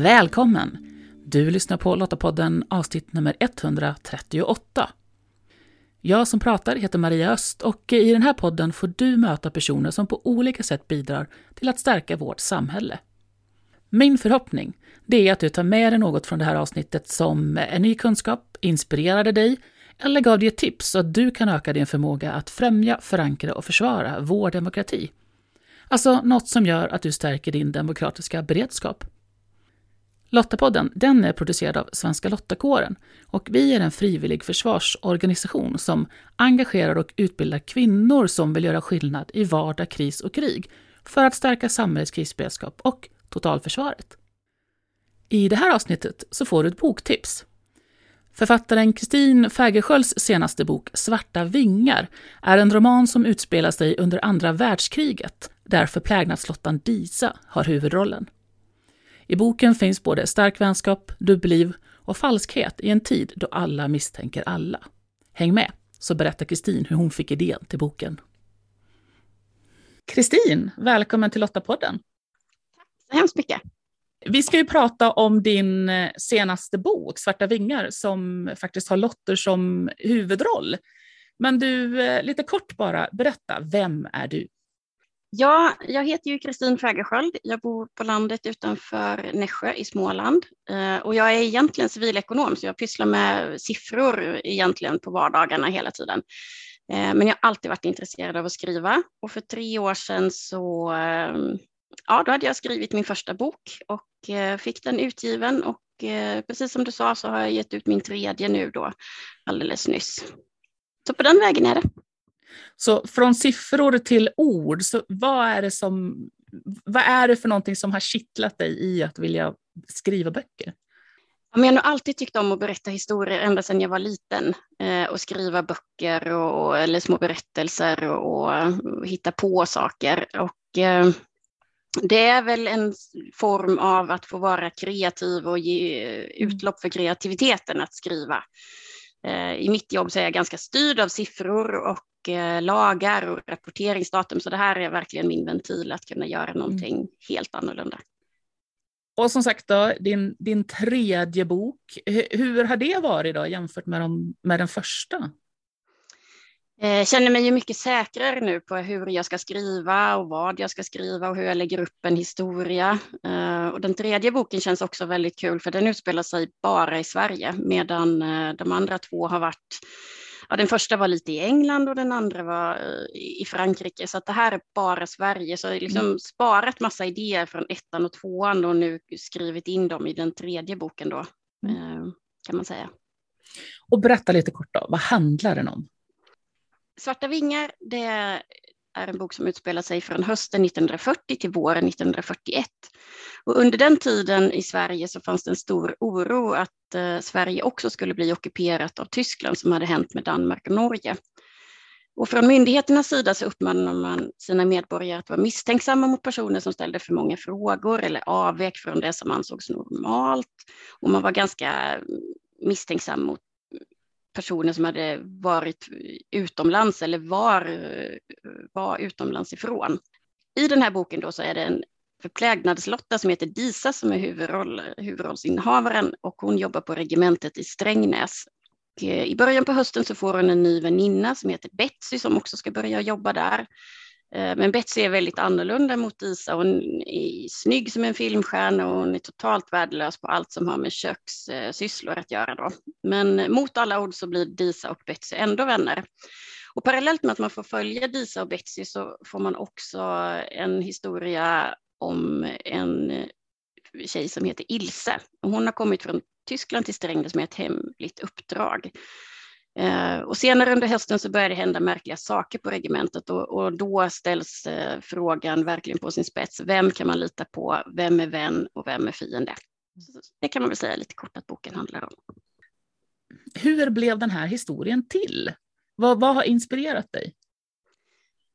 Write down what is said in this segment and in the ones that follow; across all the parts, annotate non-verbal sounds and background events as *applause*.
Välkommen! Du lyssnar på Lottapodden avsnitt nummer 138. Jag som pratar heter Maria Öst och i den här podden får du möta personer som på olika sätt bidrar till att stärka vårt samhälle. Min förhoppning det är att du tar med dig något från det här avsnittet som en ny kunskap, inspirerade dig eller gav dig ett tips så att du kan öka din förmåga att främja, förankra och försvara vår demokrati. Alltså något som gör att du stärker din demokratiska beredskap. Lottapodden den är producerad av Svenska Lottakåren och vi är en frivillig försvarsorganisation som engagerar och utbildar kvinnor som vill göra skillnad i vardag, kris och krig för att stärka samhällets krisberedskap och totalförsvaret. I det här avsnittet så får du ett boktips. Författaren Kristin Fägerskiölds senaste bok Svarta vingar är en roman som utspelar sig under andra världskriget där förplägnadslottan Disa har huvudrollen. I boken finns både stark vänskap, dubbelliv och falskhet i en tid då alla misstänker alla. Häng med, så berättar Kristin hur hon fick idén till boken. Kristin, välkommen till Lottapodden. Tack så hemskt mycket. Vi ska ju prata om din eh, senaste bok, Svarta vingar, som faktiskt har Lotter som huvudroll. Men du, eh, lite kort bara, berätta, vem är du? Ja, jag heter ju Kristin Fägerskiöld. Jag bor på landet utanför Nässjö i Småland eh, och jag är egentligen civilekonom så jag pysslar med siffror egentligen på vardagarna hela tiden. Eh, men jag har alltid varit intresserad av att skriva och för tre år sedan så eh, ja, då hade jag skrivit min första bok och fick den utgiven och precis som du sa så har jag gett ut min tredje nu då alldeles nyss. Så på den vägen är det. Så från siffror till ord, så vad är det som vad är det för någonting som har kittlat dig i att vilja skriva böcker? Jag har nog alltid tyckt om att berätta historier ända sedan jag var liten eh, och skriva böcker och, eller små berättelser och, och hitta på saker. Och, eh, det är väl en form av att få vara kreativ och ge utlopp för kreativiteten att skriva. Eh, I mitt jobb så är jag ganska styrd av siffror och eh, lagar och rapporteringsdatum, så det här är verkligen min ventil att kunna göra någonting mm. helt annorlunda. Och som sagt, då, din, din tredje bok, hur har det varit då jämfört med, de, med den första? Jag eh, känner mig ju mycket säkrare nu på hur jag ska skriva och vad jag ska skriva och hur jag lägger upp en historia. Eh, och den tredje boken känns också väldigt kul för den utspelar sig bara i Sverige medan eh, de andra två har varit Ja, den första var lite i England och den andra var i Frankrike. Så att det här är bara Sverige. Så liksom mm. sparat massa idéer från ettan och tvåan och nu skrivit in dem i den tredje boken då, mm. kan man säga. Och berätta lite kort då, vad handlar den om? Svarta vingar, det är en bok som utspelar sig från hösten 1940 till våren 1941. Och under den tiden i Sverige så fanns det en stor oro att eh, Sverige också skulle bli ockuperat av Tyskland som hade hänt med Danmark och Norge. Och från myndigheternas sida så uppmanar man sina medborgare att vara misstänksamma mot personer som ställde för många frågor eller avvek från det som ansågs normalt. Och man var ganska misstänksam mot personer som hade varit utomlands eller var, var utomlands ifrån. I den här boken då så är det en förplägnadslotta som heter Disa som är huvudroll, huvudrollsinnehavaren och hon jobbar på regementet i Strängnäs. Och eh, I början på hösten så får hon en ny väninna som heter Betsy som också ska börja jobba där. Eh, men Betsy är väldigt annorlunda mot Isa. Hon är snygg som en filmstjärna och hon är totalt värdelös på allt som har med kökssysslor att göra. Då. Men mot alla ord så blir Disa och Betsy ändå vänner. Och parallellt med att man får följa Disa och Betsy så får man också en historia om en eh, tjej som heter Ilse. Hon har kommit från Tyskland till Strängnäs med ett hemligt uppdrag. Eh, och senare under hösten så börjar det hända märkliga saker på regementet och, och, då ställs eh, frågan verkligen på sin spets. Vem kan man lita på? Vem är vän och vem är fiende? Så det kan man väl säga lite kort att boken handlar om. Hur blev den här historien till? Vad, vad har inspirerat dig?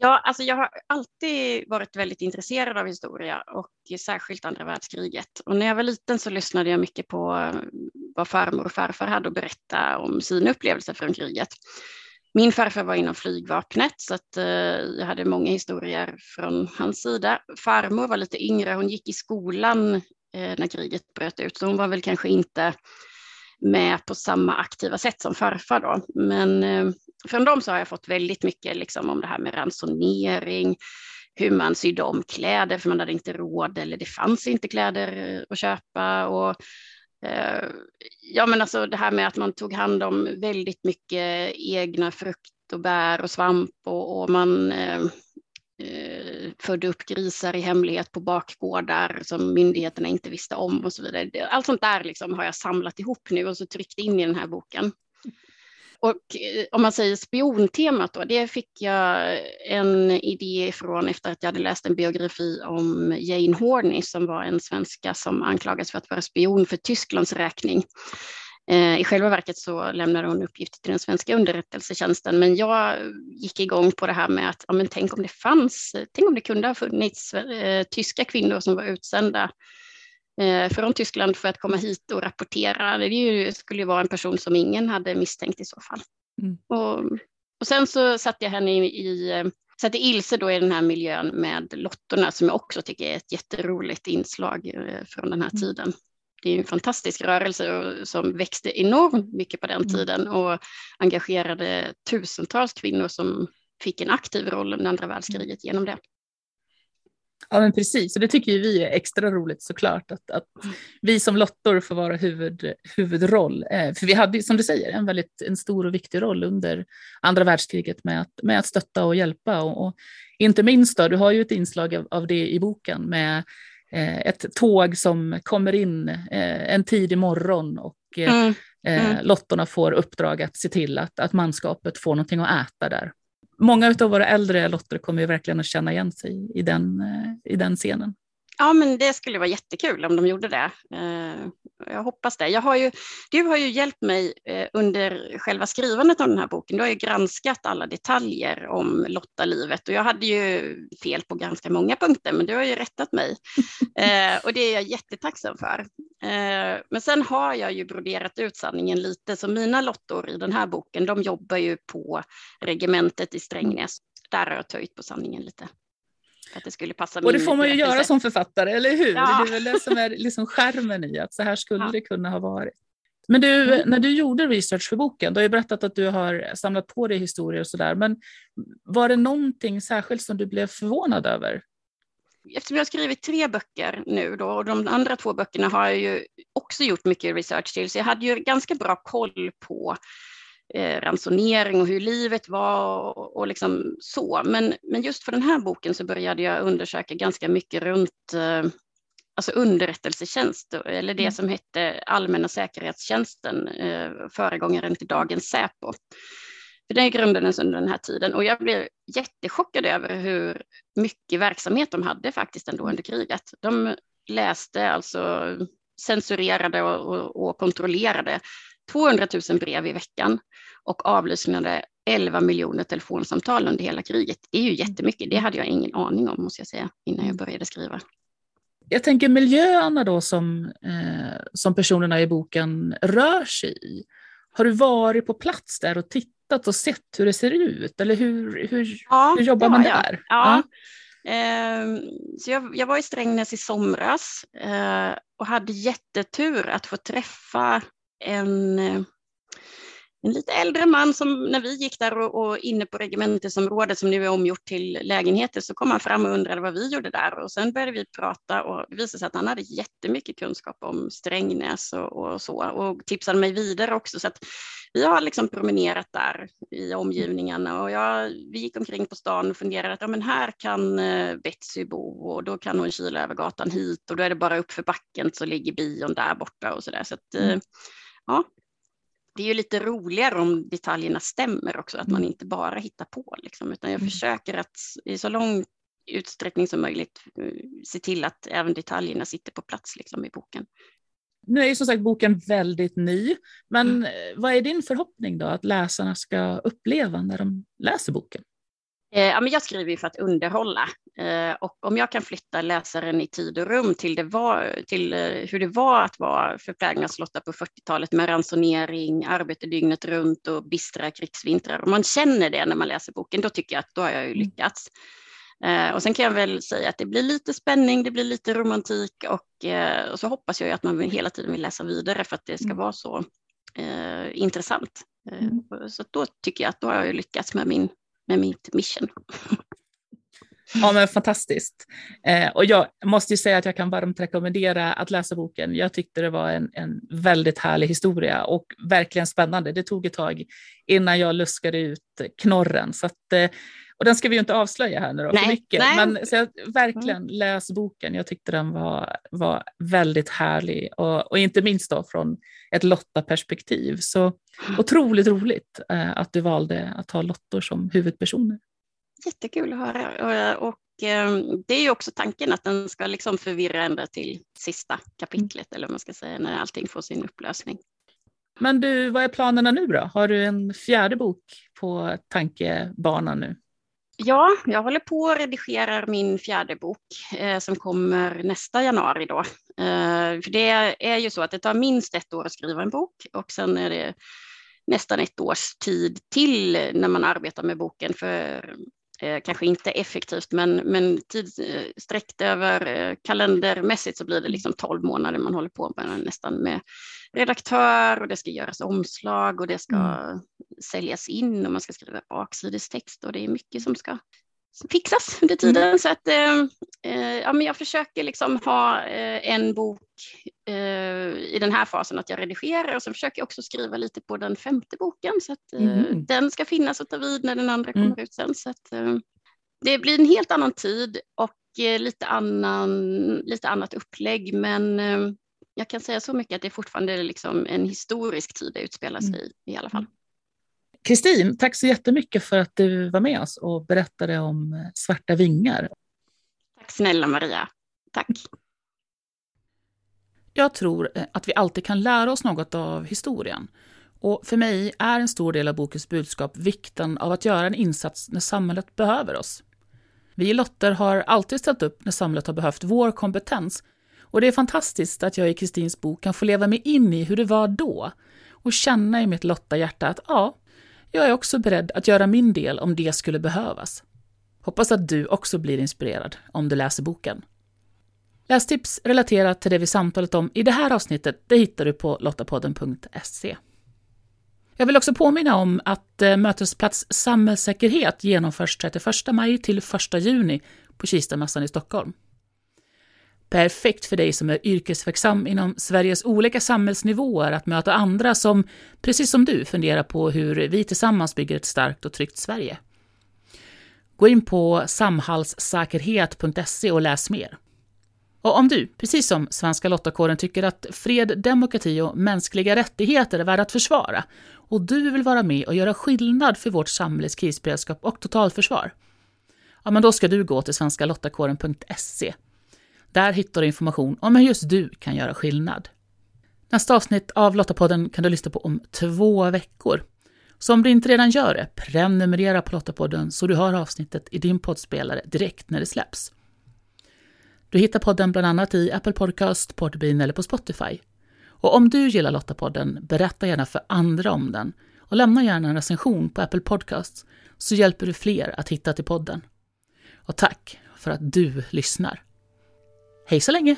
Ja, alltså jag har alltid varit väldigt intresserad av historia och särskilt andra världskriget. Och när jag var liten så lyssnade jag mycket på eh, vad farmor och farfar hade att berätta om sina upplevelser från kriget. Min farfar var inom flygvapnet så att eh, jag hade många historier från hans sida. Farmor var lite yngre, hon gick i skolan eh, när kriget bröt ut. Så hon var väl kanske inte med på samma aktiva sätt som farfar då. Men eh, från dem så har jag fått väldigt mycket liksom om det här med ransonering, hur man sydde om kläder för man hade inte råd eller det fanns inte kläder eh, att köpa. Och, eh, ja men alltså det här med att man tog hand om väldigt mycket egna frukt och bär och svamp och, och man eh, eh födde upp grisar i hemlighet på bakgårdar som myndigheterna inte visste om och så vidare. Allt sånt där liksom har jag samlat ihop nu och så tryckt in i den här boken. Och eh, om man säger spiontemat då, det fick jag en idé ifrån efter att jag hade läst en biografi om Jane Horney som var en svenska som anklagades för att vara spion för Tysklands räkning. Eh, I själva verket så lämnade hon uppgifter till den svenska underrättelsetjänsten, men jag gick igång på det här med att ja, men tänk om det fanns, tänk om det kunde ha funnits eh, tyska kvinnor som var utsända Eh, från Tyskland för att komma hit och rapportera. Det skulle ju vara en person som ingen hade misstänkt i så fall. Mm. Och, och sen så satte jag henne i, i satte Ilse då i den här miljön med lottorna som jag också tycker är ett jätteroligt inslag eh, från den här mm. tiden. Det är en fantastisk rörelse som växte enormt mycket på den mm. tiden och engagerade tusentals kvinnor som fick en aktiv roll under andra världskriget genom det. Ja men precis, och det tycker ju vi är extra roligt såklart att, att vi som lottor får vara huvud, huvudroll. Eh, för vi hade som du säger en väldigt en stor och viktig roll under andra världskriget med att, med att stötta och hjälpa. Och, och inte minst då, du har ju ett inslag av, av det i boken med eh, ett tåg som kommer in eh, en tidig morgon och eh, mm. Mm. lottorna får uppdrag att se till att, att manskapet får någonting att äta där många av våra äldre lotter kommer ju verkligen att känna igen sig i den, eh, i den scenen. Ja, men det skulle vara jättekul om de gjorde det. Eh, Eh, jag hoppas det. Jag har ju, du har ju hjälpt mig eh, under själva skrivandet av den här boken. Du har ju granskat alla detaljer om Lottalivet och jag hade ju fel på ganska många punkter, men du har ju rättat mig *laughs* och det är jag jättetacksam för. Men sen har jag ju broderat ut sanningen lite, så mina lottor i den här boken, de jobbar ju på regementet i Strängnäs. Där har jag töjt på sanningen lite. Att det skulle passa Och det får man ju göra som författare, eller hur? Ja. Det är väl det som är liksom skärmen i att så här skulle ja. det kunna ha varit. Men du, mm. när du gjorde research för boken, du har ju berättat att du har samlat på dig historier och sådär, men var det någonting särskilt som du blev förvånad över? Eftersom jag har skrivit tre böcker nu då, och de andra två böckerna har jag ju också gjort mycket research till, så jag hade ju ganska bra koll på eh, ransonering och hur livet var och, och liksom så. Men, men just för den här boken så började jag undersöka ganska mycket runt eh, alltså underrättelsetjänst, eller det mm. som hette Allmänna säkerhetstjänsten, eh, föregångaren till dagens Säpo. För det grundades under den här tiden och jag blev jättechockad över hur mycket verksamhet de hade faktiskt ändå under kriget. De läste alltså censurerade och, och, och kontrollerade 200 000 brev i veckan och avlyssnade 11 miljoner telefonsamtal under hela kriget. Det är ju jättemycket. Det hade jag ingen aning om, måste jag säga, innan jag började skriva. Jag tänker miljöerna då som, eh, som personerna i boken rör sig i. Har du varit på plats där och tittat och sett hur det ser ut? Eller hur, hur, ja, hur jobbar man där? Ja. ja. Eh, så jag, jag, var i Strängnäs i somras eh, och hade jättetur att få träffa en, eh, en lite äldre man som när vi gick där och, och inne på regementesområdet som nu är omgjort till lägenheter så kom han fram och undrade vad vi gjorde där. Och sen började vi prata och det visade sig att han hade jättemycket kunskap om Strängnäs och, och så och tipsade mig vidare också. Så att vi har liksom promenerat där i omgivningarna och jag, vi gick omkring på stan och funderade att ja, men här kan eh, Betsy bo och då kan hon kila över gatan hit och då är det bara upp för backen så ligger bion där borta och så där. Så att, eh, mm ja, det är ju lite roligare om detaljerna stämmer också, att man mm. inte bara hittar på, liksom, utan jag mm. försöker att i så lång utsträckning som möjligt eh, se till att även detaljerna sitter på plats liksom, i boken. Nu är ju som sagt boken väldigt ny, men mm. vad är din förhoppning då att läsarna ska uppleva när de läser boken? Eh, ja, men jag skriver ju för att underhålla eh, och om jag kan flytta läsaren i tid och rum till, det var, till eh, hur det var att vara förplägnadslotta på 40-talet med ransonering, arbete dygnet runt och bistra krigsvintrar. Om man känner det när man läser boken, då tycker jag att då har jag ju mm. lyckats. Och sen kan jag väl säga att det blir lite spänning, det blir lite romantik och, och så hoppas jag att man hela tiden vill läsa vidare för att det ska mm. vara så eh, intressant. Mm. Så då tycker jag att då har jag lyckats med, min, med mitt mission. Ja, men fantastiskt. Eh, och jag måste ju säga att jag kan varmt rekommendera att läsa boken. Jag tyckte det var en, en väldigt härlig historia och verkligen spännande. Det tog ett tag innan jag luskade ut knorren. Så att, eh, och den ska vi ju inte avslöja här nu då, nej, för mycket. Nej. Men så jag, verkligen mm. läs boken. Jag tyckte den var, var väldigt härlig och, och inte minst då från ett Lotta-perspektiv. Så mm. otroligt roligt eh, att du valde att ha Lottor som huvudpersoner. Jättekul att höra. Och, och ehm, det är ju också tanken att den ska liksom förvirra ända till sista kapitlet, eller vad man ska säga, när allting får sin upplösning. Men du, vad är planerna nu då? Har du en fjärde bok på tankebanan nu? Ja, jag håller på och redigerar min fjärde bok eh, som kommer nästa januari då. Eh, för det är ju så att det tar minst ett år att skriva en bok och sen är det nästan ett års tid till när man arbetar med boken för eh, kanske inte effektivt, men, men tidssträckt eh, över eh, kalendermässigt så blir det liksom 12 månader man håller på med nästan med redaktör och det ska göras omslag och det ska mm. säljas in och man ska skriva baksidestext och det är mycket som ska fixas under tiden. Mm. Så att, eh, eh, ja, men jag försöker liksom ha eh, en bok i den här fasen att jag redigerar och så försöker jag också skriva lite på den femte boken så att mm. den ska finnas och ta vid när den andra mm. kommer ut sen. Så att, det blir en helt annan tid och lite, annan, lite annat upplägg men jag kan säga så mycket att det är fortfarande liksom en historisk tid det utspelar sig mm. i i alla fall. Kristin, tack så jättemycket för att du var med oss och berättade om eh, Svarta vingar. Tack snälla Maria. Tack. Jag tror eh, att vi alltid kan lära oss något av historien. Och för mig är en stor del av bokens budskap vikten av att göra en insats när samhället behöver oss. Vi lotter har alltid ställt upp när samhället har behövt vår kompetens och det är fantastiskt att jag i Kristins bok kan få leva mig in i hur det var då och känna i mitt Lotta-hjärta att ja, jag är också beredd att göra min del om det skulle behövas. Hoppas att du också blir inspirerad om du läser boken. Lästips relaterat till det vi samtalat om i det här avsnittet det hittar du på lottapodden.se. Jag vill också påminna om att eh, Mötesplats samhällssäkerhet genomförs 31 maj till 1 juni på Kistamässan i Stockholm. Perfekt för dig som är yrkesverksam inom Sveriges olika samhällsnivåer att möta andra som, precis som du, funderar på hur vi tillsammans bygger ett starkt och tryggt Sverige. Gå in på samhallssäkerhet.se och läs mer. Och om du, precis som Svenska Lottakåren, tycker att fred, demokrati och mänskliga rättigheter är värda att försvara och du vill vara med och göra skillnad för vårt samhälles krisberedskap och totalförsvar, ja, men då ska du gå till svenskalottakåren.se där hittar du information om hur just du kan göra skillnad. Nästa avsnitt av Lottapodden kan du lyssna på om två veckor. Så om du inte redan gör det, prenumerera på Lottapodden så du hör avsnittet i din poddspelare direkt när det släpps. Du hittar podden bland annat i Apple Podcast, Podbean eller på Spotify. Och om du gillar Lottapodden, berätta gärna för andra om den och lämna gärna en recension på Apple Podcasts så hjälper du fler att hitta till podden. Och tack för att du lyssnar. Hej så länge!